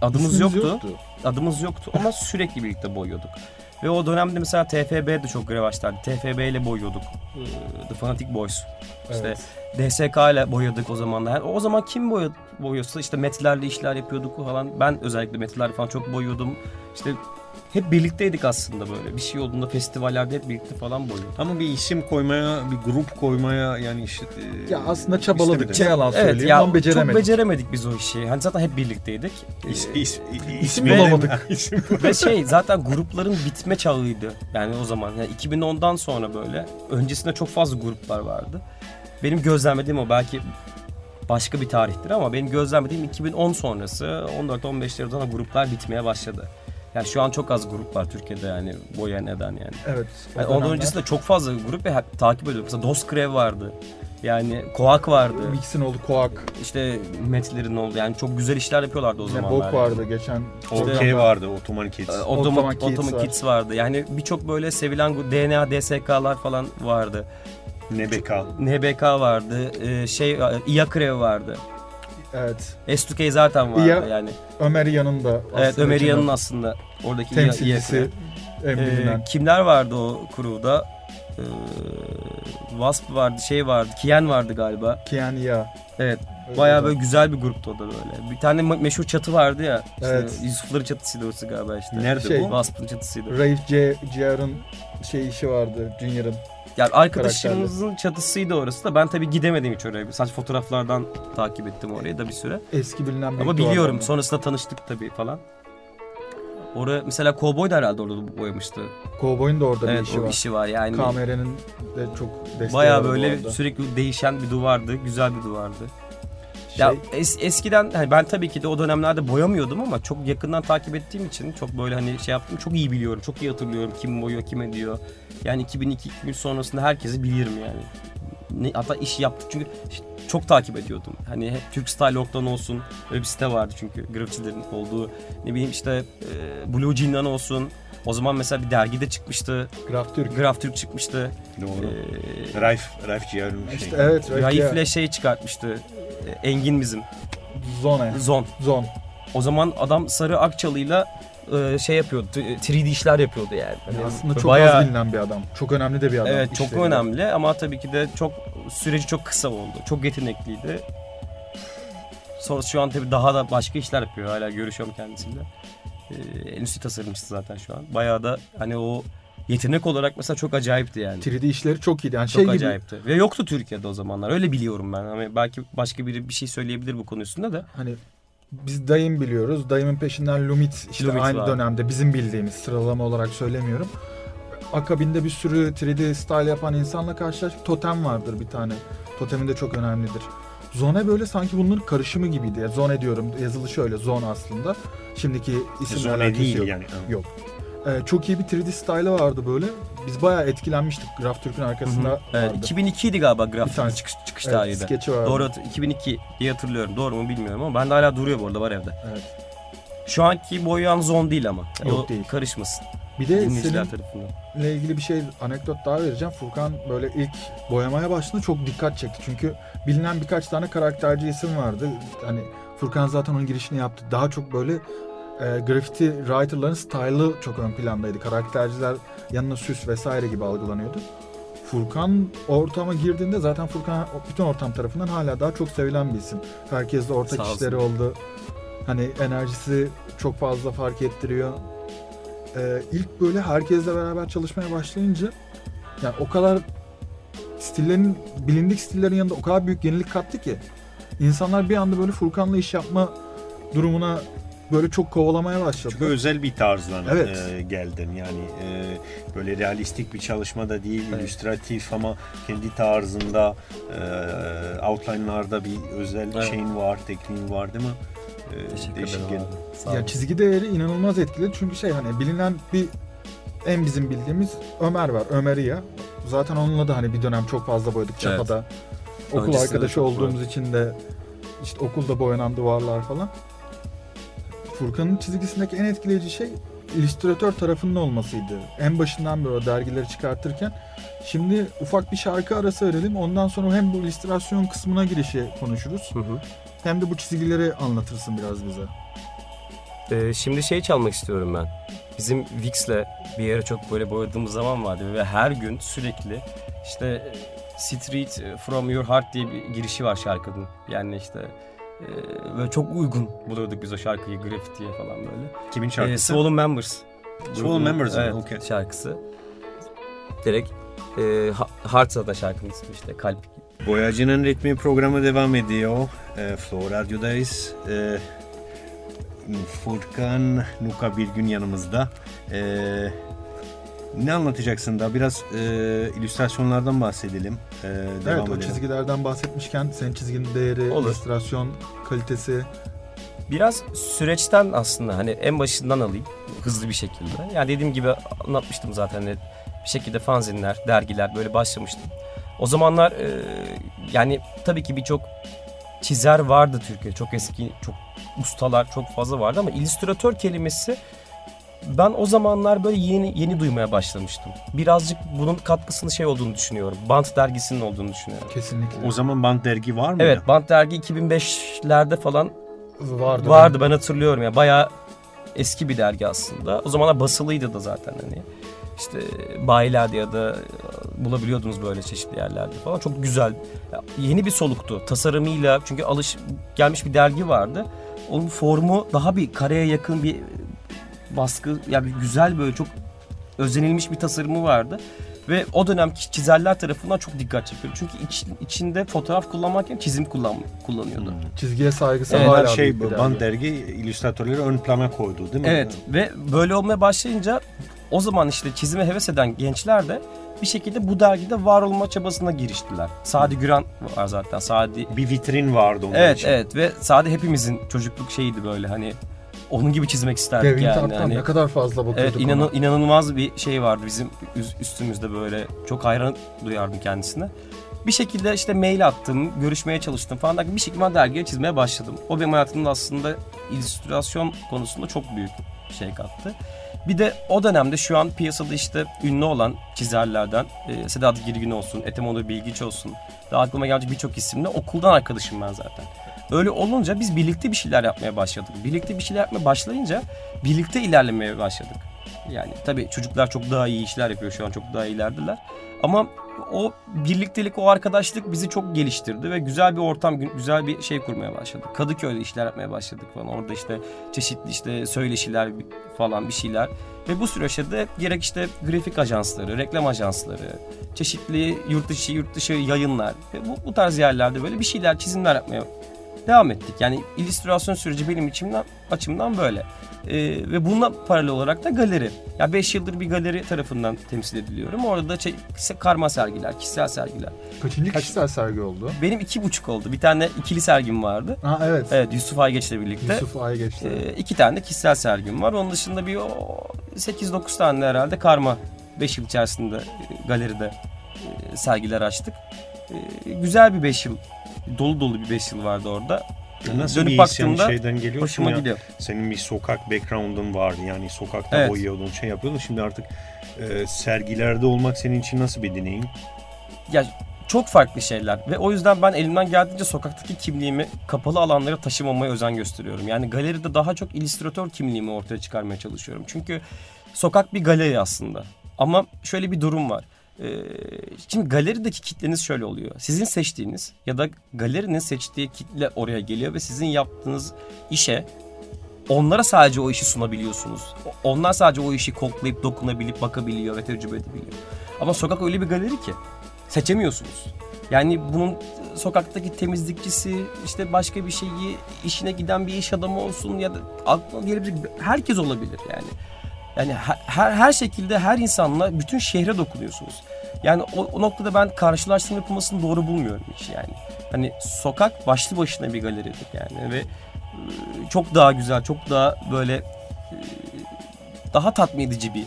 adımız İsmimiz yoktu. Adımız yoktu ama sürekli birlikte boyuyorduk. Ve o dönemde mesela TFB de çok revaçtaydı. TFB ile boyuyorduk. Ee, The Fanatic Boys. İşte Evet. DSK ile boyadık o zamanlar. O zaman kim boyuyorsa işte metallerle işler yapıyorduk falan. Ben özellikle metallerle falan çok boyuyordum. İşte hep birlikteydik aslında böyle. Bir şey olduğunda festivallerde hep birlikte falan boyuyorduk. Ama bir isim koymaya, bir grup koymaya yani işte... e, Ya aslında çabaladık. Ne yalan Evet söyleyeyim ya ama çok beceremedik. beceremedik biz o işi. Hani zaten hep birlikteydik. İs, Ee, is, İsim ismi- bulamadık. İsim Ve şey zaten grupların bitme çağıydı. Yani o zaman yani 2010'dan sonra böyle öncesinde çok fazla gruplar vardı. Benim gözlemlediğim o belki başka bir tarihtir ama benim gözlemlediğim 2010 sonrası 14-15'leri sonra gruplar bitmeye başladı. Yani şu an çok az grup var Türkiye'de yani boya neden yani. Evet. yani ondan öncesinde çok fazla grup ve hep takip ediyordum. Mesela Doskrev vardı. Yani Koak vardı. Mix'in oldu Koak. İşte Metlerin oldu. Yani çok güzel işler yapıyorlardı o zamanlar. Bok vardı geçen. OK vardı, Ottoman Kids. Ottoman Ottoman, Kids Ottoman. Kids vardı. Yani birçok böyle sevilen DNA, DSK'lar falan vardı. NBK. NBK vardı. Ee, şey Iakrev vardı. Evet. Estukey zaten vardı İya- yani. Ömer yanında. Evet aslında Ömeriya'nın içinde aslında oradaki temsilcisi Ee, kimler vardı o crew'da? Ee, Wasp vardı, şey vardı, Kiyen vardı galiba. Kian Ya. Evet, Öyle bayağı de. böyle güzel bir gruptu o da böyle. Bir tane me- meşhur çatı vardı ya. işte Evet. Yusufların çatısıydı orası galiba işte. Nerede Şey- bu? Wasp'ın çatısıydı. Rafe J. J.R.'ın şey işi vardı. Junior'ın. Yani arkadaşımızın çatısıydı orası da ben tabii gidemedim hiç oraya. Sadece fotoğraflardan takip ettim orayı da bir süre. Eski bilinen bir Ama biliyorum da. sonrasında tanıştık tabii falan. Orada mesela Cowboy da herhalde orada boyamıştı. Cowboy'un da orada bir evet işi o var. işi var yani. Kameranın de çok desteği Baya böyle sürekli değişen bir duvardı. Güzel bir duvardı. Şey, Ya es- eskiden hani ben tabii ki de o dönemlerde boyamıyordum ama çok yakından takip ettiğim için çok böyle hani şey yaptım çok iyi biliyorum. Çok iyi hatırlıyorum kim boyuyor kim ediyor. Yani 2002 sonrasında herkesi bilirim yani. Ne, hatta iş yaptık çünkü çok takip ediyordum. Hani hep Türk Style.org'dan olsun öyle bir site vardı çünkü grafitilerin olduğu. Ne bileyim işte e, Blue Jean'dan olsun. O zaman mesela bir dergide çıkmıştı. Graf Türk. Graf Türk çıkmıştı. Doğru. Ee, Raif, Raif Ciğer'in şey. İşte evet. Rafe Raif'le şey çıkartmıştı. E, Engin bizim. Zone. Zon. Zon. O zaman adam sarı akçalıyla e, şey yapıyordu. t- 3D işler yapıyordu yani. Hani Aslında çok bayağı- az bilinen bir adam. Çok önemli de bir adam. Evet çok işlerinde. önemli ama tabii ki de çok süreci çok kısa oldu. Çok yetenekliydi. Sonra şu an tabii daha da başka işler yapıyor. Hala görüşüyorum kendisiyle. Ee, endüstri tasarımcısı zaten şu an. Bayağı da hani o yetenek olarak mesela çok acayipti yani. 3D işleri çok iyiydi. Yani Çok şey gibi acayipti. Ve yoktu Türkiye'de o zamanlar. Öyle biliyorum ben. Hani belki başka biri bir şey söyleyebilir bu konu üstünde de. hani biz dayım biliyoruz. Dayımın peşinden Lumit işte Lumit aynı var. dönemde bizim bildiğimiz sıralama olarak söylemiyorum. Akabinde bir sürü 3D style yapan insanla karşılaştık. Totem vardır bir tane. Totemin de çok önemlidir. Zone böyle sanki bunların karışımı gibiydi. Ya, Zone diyorum. Yazılışı öyle. Zone aslında. Şimdiki isimle Zone alakası değil yok. yani. Yok. Ee, çok iyi bir 3D style'ı vardı böyle. Biz bayağı etkilenmiştik. Graf Türk'ün arkasında Evet, vardı. 2002 idi galiba Bir grafik tanesi. çıkış, çıkış Evet, tarihi de. skeçi vardı. Doğru hatır- 2002 diye hatırlıyorum. Doğru mu bilmiyorum ama bende hala duruyor bu arada var evde. Evet. Şu anki boyayan zon değil ama. Yok o değil. karışmasın Bir de dinleyiciler senin tarafından. ile ilgili bir şey anekdot daha vereceğim. Furkan böyle ilk boyamaya başladığında çok dikkat çekti. Çünkü bilinen birkaç tane karakterci isim vardı. Hani Furkan zaten onun girişini yaptı. Daha çok böyle e, graffiti writerların style'ı çok ön plandaydı. Karakterciler yanına süs vesaire gibi algılanıyordu. Furkan ortama girdiğinde zaten Furkan bütün ortam tarafından hala daha çok sevilen bir isim. Herkesle ortak Sağ olsun. işleri oldu. Hani enerjisi çok fazla fark ettiriyor. Ee, ilk böyle herkesle beraber çalışmaya başlayınca yani o kadar stillerin bilindik stillerin yanında o kadar büyük yenilik kattı ki insanlar bir anda böyle Furkan'la iş yapma durumuna böyle çok kovalamaya başladı. Çok özel bir tarzdan Evet. e, geldin yani e, böyle realistik bir çalışma da değil, Evet. illüstratif ama kendi tarzında e, outline'larda bir özel Evet. şeyin var, tekniğin var değil mi? E, Teşekkür ederim Ya çizgi değeri inanılmaz etkili çünkü şey hani bilinen bir en bizim bildiğimiz Ömer var. Ömer'iya. Zaten onunla da hani bir dönem çok fazla boyadık Evet. Çapa'da. Okul Öncesinde de arkadaşı olduğumuz için de işte okulda boyanan duvarlar falan. Furkan'ın çizgisindeki en etkileyici şey illüstratör tarafının olmasıydı. En başından beri o dergileri çıkartırken. Şimdi ufak bir şarkı arası verelim. Ondan sonra hem bu illüstrasyon kısmına girişi konuşuruz. Hı hı. Hem de bu çizgileri anlatırsın biraz bize. Ee, şimdi şey çalmak istiyorum ben. Bizim Vix'le bir yere çok böyle boyadığımız zaman vardı ve her gün sürekli işte e, Street From Your Heart diye bir girişi var şarkının. Yani işte e, böyle çok uygun buluyorduk biz o şarkıyı grafitiye falan böyle. Kimin Ee, şarkısı? Swollen Members. Swollen Members evet, Okey. şarkısı. Direkt e, Ha- Heart'sa da şarkının ismi işte kalp. Boyacının ritmi programı devam ediyor. E, Flow Radyo'dayız. E, Furkan Nuka bir gün yanımızda. E, ne anlatacaksın da biraz e, illüstrasyonlardan bahsedelim. E, devam evet o edelim. çizgilerden bahsetmişken senin çizginin değeri, Olur. illüstrasyon kalitesi. Biraz süreçten aslında hani en başından alayım hızlı bir şekilde. Yani dediğim gibi anlatmıştım zaten hani bir şekilde fanzinler, dergiler böyle başlamıştım. O zamanlar e, yani tabii ki birçok çizer vardı Türkiye'de. Çok eski, çok ustalar çok fazla vardı ama illüstratör kelimesi ben o zamanlar böyle yeni yeni duymaya başlamıştım. Birazcık bunun katkısını şey olduğunu düşünüyorum. Bant dergisinin olduğunu düşünüyorum. Kesinlikle. O zaman band dergi var mı? Evet, Bant dergi 2005'lerde falan vardı. Vardı ben hatırlıyorum ya bayağı eski bir dergi aslında. O zamanlar basılıydı da zaten hani. İşte bayilerde ya da e, bulabiliyordunuz böyle çeşitli yerlerde falan. Çok güzel. Yeni bir soluktu. Tasarımıyla çünkü alış gelmiş bir dergi vardı. Onun formu daha bir kareye yakın bir baskı yani güzel böyle çok özenilmiş bir tasarımı vardı. Ve o dönemki çizerler tarafından çok dikkat çekiyordu. Çünkü iç- içinde fotoğraf kullanmarken çizim kullan, kullanıyordu. Hmm. Çizgiye saygısı Evet, hala Her şey bir band dergi. illüstratörleri ön plana koydu değil mi? Evet ve böyle olmaya başlayınca o zaman işte çizime heves eden gençler de bir şekilde bu dergide var olma çabasına giriştiler. Sadi Güran var zaten. Sadi Bir vitrin vardı onun Evet için. evet ve Sadi hepimizin çocukluk şeyiydi böyle hani onun gibi çizmek isterdik Kevin yani. Tart'tan Hani, ne kadar fazla bakıyorduk evet inan- ona. inanılmaz bir şey vardı bizim üz- üstümüzde böyle çok hayran duyardım kendisine. Bir şekilde işte mail attım, görüşmeye çalıştım falan bir şekilde ben dergiye çizmeye başladım. O benim hayatımda aslında illüstrasyon konusunda çok büyük şey kattı. Bir de o dönemde şu an piyasada işte ünlü olan çizerlerden e, Sedat Girgin olsun, Ethem Onur Bilgiç olsun. Daha aklıma gelecek birçok isimle okuldan arkadaşım ben zaten. Öyle olunca biz birlikte bir şeyler yapmaya başladık. Birlikte bir şeyler yapmaya başlayınca birlikte ilerlemeye başladık. Yani tabii çocuklar çok daha iyi işler yapıyor şu an çok daha ilerdiler. Ama o birliktelik, o arkadaşlık bizi çok geliştirdi ve güzel bir ortam, gü- güzel bir şey kurmaya başladık. Kadıköy'de işler yapmaya başladık falan. Orada işte çeşitli işte söyleşiler falan bir şeyler. Ve bu süreçte de gerek işte grafik ajansları, reklam ajansları, çeşitli yurt dışı, yurt dışı yayınlar ve bu, bu tarz yerlerde böyle bir şeyler, çizimler yapmaya devam ettik. Yani illüstrasyon süreci benim içimden, açımdan böyle. Ee, ve bununla paralel olarak da galeri. Ya 5 yıldır bir galeri tarafından temsil ediliyorum. Orada da şey, karma sergiler, kişisel sergiler. Kaçıncı kişisel sergi oldu? Benim iki buçuk oldu. Bir tane ikili sergim vardı. Ha evet. Evet Yusuf Aygeç'le birlikte. Yusuf Aygeç'te. Ee, iki tane de kişisel sergim var. Onun dışında bir o 8-9 tane herhalde karma 5 yıl içerisinde e, galeride e, sergiler açtık. E, güzel bir 5 yıl, dolu dolu bir 5 yıl vardı orada. Ya Nasıl Dönüp bir baktığımda şeyden geliyorsun Hoşuma ya. gidiyor. Senin bir sokak background'un vardı yani sokakta Evet. boyuyordun şey yapıyordun. Şimdi artık e, sergilerde olmak senin için nasıl bir deneyim? Ya çok farklı şeyler ve o yüzden ben elimden geldiğince sokaktaki kimliğimi kapalı alanlara taşımamaya özen gösteriyorum. Yani galeride daha çok illüstratör kimliğimi ortaya çıkarmaya çalışıyorum. Çünkü sokak bir galeri aslında. Ama şöyle bir durum var. Ee, şimdi galerideki kitleniz şöyle oluyor. Sizin seçtiğiniz ya da galerinin seçtiği kitle oraya geliyor ve sizin yaptığınız işe onlara sadece o işi sunabiliyorsunuz. Onlar sadece o işi koklayıp dokunabilip bakabiliyor ve tecrübe edebiliyor. Ama sokak öyle bir galeri ki seçemiyorsunuz. Yani bunun sokaktaki temizlikçisi, işte başka bir şeyi, işine giden bir iş adamı olsun ya da aklına gelebilecek herkes olabilir yani. Yani her, her, şekilde her insanla bütün şehre dokunuyorsunuz. Yani o, o noktada ben karşılaştırma yapılmasını doğru bulmuyorum hiç yani. Hani sokak başlı başına bir galeridir yani ve e, çok daha güzel, çok daha böyle e, daha tatmin edici bir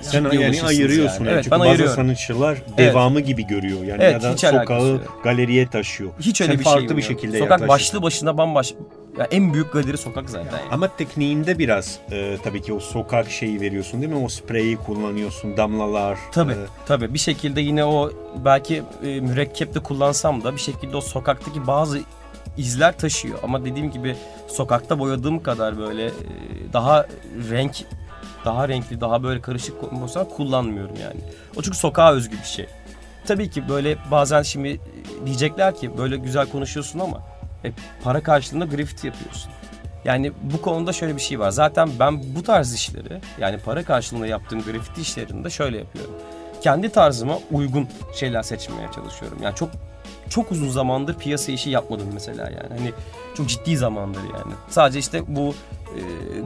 Sen yani ayırıyorsun. yani. Evet, Çünkü ben bazı ayırıyorum. sanatçılar devamı gibi görüyor. Yani Evet, ya da sokağı yok. galeriye taşıyor. Hiç öyle Sen bir farklı şey bir şekilde Sokak başlı başına bambaşka Ya en büyük galeri sokak zaten. Yani. Ama tekniğinde biraz e, tabii ki o sokak şeyi veriyorsun değil mi? O spreyi kullanıyorsun, damlalar. Tabii e, tabii bir şekilde yine o belki e, mürekkepte kullansam da bir şekilde o sokaktaki bazı izler taşıyor. Ama dediğim gibi sokakta boyadığım kadar böyle e, daha renk daha renkli, daha böyle karışık kompozisyon kullanmıyorum yani. O çünkü sokağa özgü bir şey. Tabii ki böyle bazen şimdi diyecekler ki böyle güzel konuşuyorsun ama e, para karşılığında grafiti yapıyorsun. Yani bu konuda şöyle bir şey var. Zaten ben bu tarz işleri yani para karşılığında yaptığım grafiti işlerini de şöyle yapıyorum. Kendi tarzıma uygun şeyler seçmeye çalışıyorum. Yani çok çok uzun zamandır piyasa işi yapmadım mesela yani. Hani çok ciddi zamandır yani. Sadece işte bu e,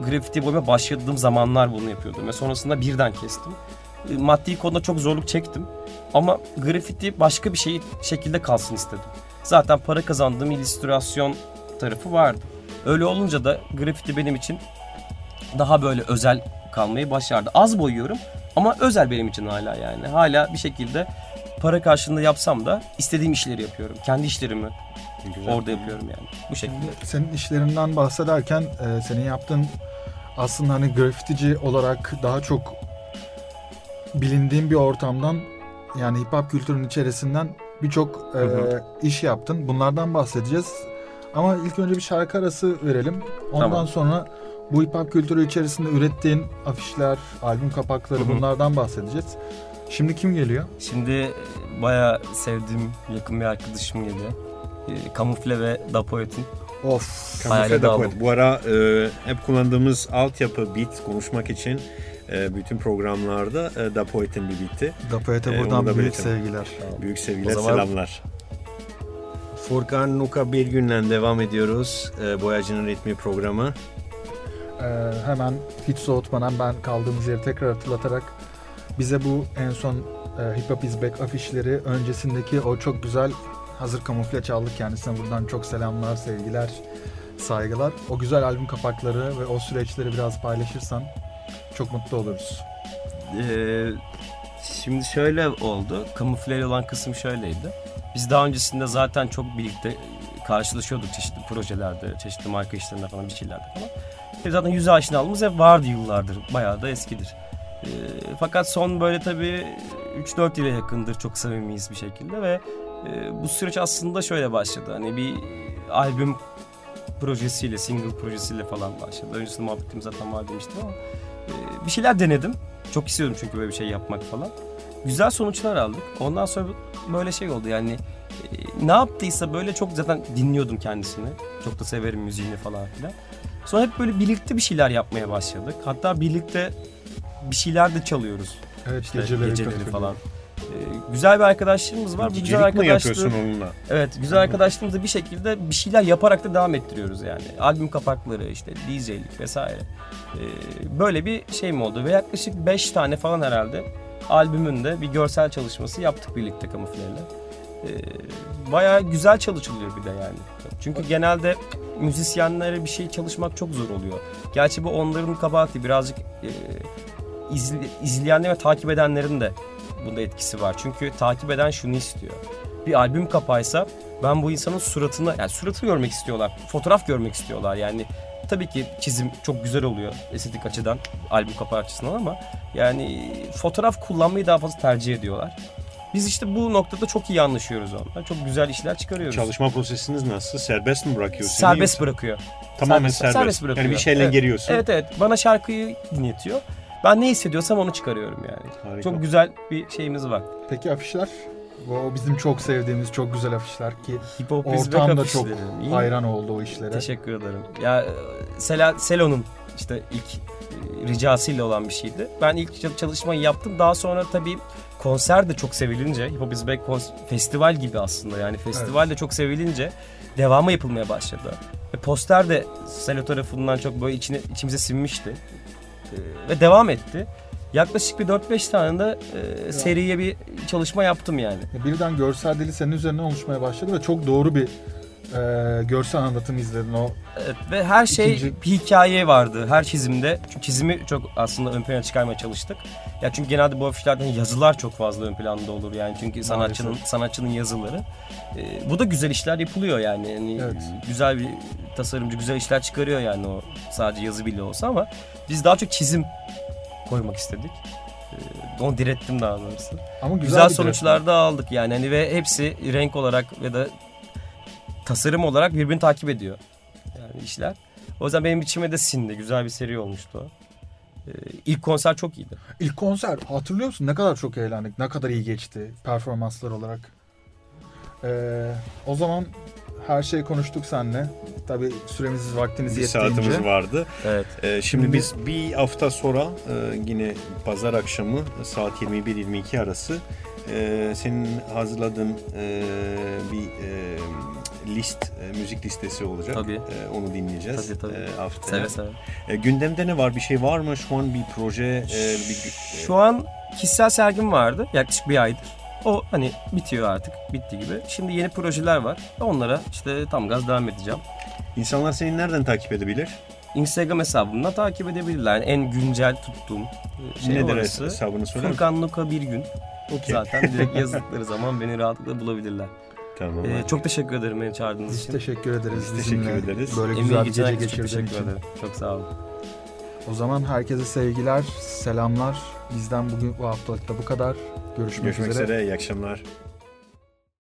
grafiti boyama başladığım zamanlar bunu yapıyordum ve sonrasında birden kestim. E, maddi konuda çok zorluk çektim. Ama grafiti başka bir şey şekilde kalsın istedim. Zaten para kazandığım illüstrasyon tarafı vardı. Öyle olunca da grafiti benim için daha böyle özel kalmayı başardı. Az boyuyorum ama özel benim için hala yani. Hala bir şekilde para karşılığında yapsam da istediğim işleri yapıyorum. Kendi işlerimi Güzel. orada yapıyorum yani. Bu şekilde. Şimdi senin işlerinden bahsederken e, senin yaptığın aslında hani grafitici olarak daha çok bilindiğin bir ortamdan yani hip hop kültürünün içerisinden birçok e, iş yaptın. Bunlardan bahsedeceğiz. Ama ilk önce bir şarkı arası verelim. Ondan tamam. sonra bu hip hop kültürü içerisinde ürettiğin afişler, albüm kapakları Hı-hı. bunlardan bahsedeceğiz. Şimdi kim geliyor? Şimdi baya sevdiğim yakın bir arkadaşım geliyor. E, Kamufle ve Dapoet'in. Of. Kamufle Dapoet. Bu ara e, hep kullandığımız altyapı beat konuşmak için e, bütün programlarda e, bitti. Dapoet'e e, buradan büyük belirtelim. sevgiler. Büyük sevgiler, zaman... selamlar. Furkan Nuka bir günden devam ediyoruz. E, Boyacının Ritmi programı. Ee, hemen hiç soğutmadan ben kaldığımız yeri tekrar hatırlatarak bize bu en son e, Hip Hop Is Back afişleri öncesindeki o çok güzel hazır kamufle çaldık kendisine buradan çok selamlar, sevgiler, saygılar. O güzel albüm kapakları ve o süreçleri biraz paylaşırsan çok mutlu oluruz. Ee, şimdi şöyle oldu. Kamufle olan kısım şöyleydi. Biz daha öncesinde zaten çok birlikte karşılaşıyorduk çeşitli projelerde, çeşitli marka işlerinde falan bir şeylerde falan. E zaten yüz aşinalığımız hep vardı yıllardır. Bayağı da eskidir. E, fakat son böyle tabii 3-4 yıla yakındır çok samimiyiz bir şekilde ve e, bu süreç aslında şöyle başladı. Hani bir albüm projesiyle, single projesiyle falan başladı. Öncesinde muhabbetimi zaten var demiştim ama bir şeyler denedim. Çok istiyordum çünkü böyle bir şey yapmak falan. Güzel sonuçlar aldık. Ondan sonra böyle şey oldu yani e, ne yaptıysa böyle çok zaten dinliyordum kendisini. Çok da severim müziğini falan filan. Sonra hep böyle birlikte bir şeyler yapmaya başladık. Hatta birlikte bir şeyler de çalıyoruz. Evet işte geceleri, geceleri falan. Ee, güzel bir arkadaşlığımız var. Bu güzel arkadaşlığı, yapıyorsun onunla? Evet güzel arkadaşlığımızı bir şekilde bir şeyler yaparak da devam ettiriyoruz yani. Albüm kapakları işte DJ'lik vesaire. Ee, böyle bir şey mi oldu? Ve yaklaşık 5 tane falan herhalde albümünde bir görsel çalışması yaptık birlikte kamufleyle. Ee, bayağı güzel çalışılıyor bir de yani. Çünkü genelde müzisyenlere bir şey çalışmak çok zor oluyor. Gerçi bu onların kabahati birazcık e, izle, izleyenler ve takip edenlerin de bunda etkisi var. Çünkü takip eden şunu istiyor. Bir albüm kapaysa ben bu insanın suratını yani suratı görmek istiyorlar. Fotoğraf görmek istiyorlar. Yani tabii ki çizim çok güzel oluyor estetik açıdan albüm kapağı açısından ama yani fotoğraf kullanmayı daha fazla tercih ediyorlar. Biz işte bu noktada çok iyi anlaşıyoruz onunla. Çok güzel işler çıkarıyoruz. Çalışma prosesiniz nasıl? Serbest mi bırakıyor seni? Serbest bırakıyor. Tamamen serbest. serbest. serbest bırakıyor. Yani bir şeyle evet. geliyorsun. Evet evet. Bana şarkıyı dinletiyor. Ben ne hissediyorsam onu çıkarıyorum yani. Harika. Çok güzel bir şeyimiz var. Peki afişler? O bizim çok sevdiğimiz çok güzel afişler ki Hip Hop ortam da çok İyi. hayran oldu o işlere. Teşekkür ederim. Ya Sela, Selo'nun işte ilk e, ricasıyla olan bir şeydi. Ben ilk çalışmayı yaptım. Daha sonra tabii konser de çok sevilince Hip Hop Is Back festival gibi aslında yani festival evet. de çok sevilince devamı yapılmaya başladı. Ve poster de Selo tarafından çok böyle içine, içimize sinmişti. Ee, ve devam etti. Yaklaşık bir 4-5 tane de e, seriye bir çalışma yaptım yani. Birden görsel dili senin üzerine oluşmaya başladı ve çok doğru bir e, görsel anlatım izledin o Evet, ve her şey İkinci- bir hikaye vardı her çizimde. Çünkü çizimi çok aslında ön plana çıkarmaya çalıştık. Ya çünkü genelde bu afişlerden yazılar çok fazla ön planda olur yani çünkü sanatçının sanatçının yazıları. Ee, bu da güzel işler yapılıyor yani. yani Evet. güzel bir tasarımcı güzel işler çıkarıyor yani o sadece yazı bile olsa ama biz daha çok çizim koymak istedik. Ee, onu direttim daha doğrusu. ama güzel, Güzel, sonuçlar da aldık yani hani ve hepsi renk olarak ve da tasarım olarak birbirini takip ediyor. Yani işler. O yüzden benim içime de sindi. Güzel bir seri olmuştu. Ee, ilk konser çok iyiydi. İlk konser hatırlıyor musun? Ne kadar çok eğlendik. Ne kadar iyi geçti performanslar olarak. Ee, o zaman her şeyi konuştuk seninle. Tabii süremiz vaktimiz Bir yettiğince. saatimiz vardı. Evet. Ee, şimdi Şimdi- biz bir hafta sonra e, yine pazar akşamı saat 21-22 arası e, senin hazırladığın e, bir e, list, e, müzik listesi olacak. Tabii. E, onu dinleyeceğiz. Tabii, tabii. e, haftaya. Seve seve. E, gündemde ne var? Bir şey var mı? Şu an bir proje, e, bir Şu an kişisel sergim vardı yaklaşık bir aydır. O hani bitiyor artık. Bitti gibi. Şimdi yeni projeler var. Onlara işte tam gaz devam edeceğim. İnsanlar seni nereden takip edebilir? Instagram hesabımdan takip edebilirler. Yani en güncel tuttuğum e, şey Nedir orası. hesabını söyler? Furkan Luka bir gün. Okey. Zaten direkt yazdıkları zaman beni rahatlıkla bulabilirler. Tamam. Ee, çok teşekkür ederim beni çağırdığınız Biz için. teşekkür ederiz. Biz teşekkür ederiz. Böyle güzel bir gece geçirdiğin teşekkür için. ederim. Çok sağ olun. O zaman herkese sevgiler, selamlar. Bizden bugün bu haftalıkta bu kadar. Görüşmek, Görüşmek üzere. üzere. İyi akşamlar.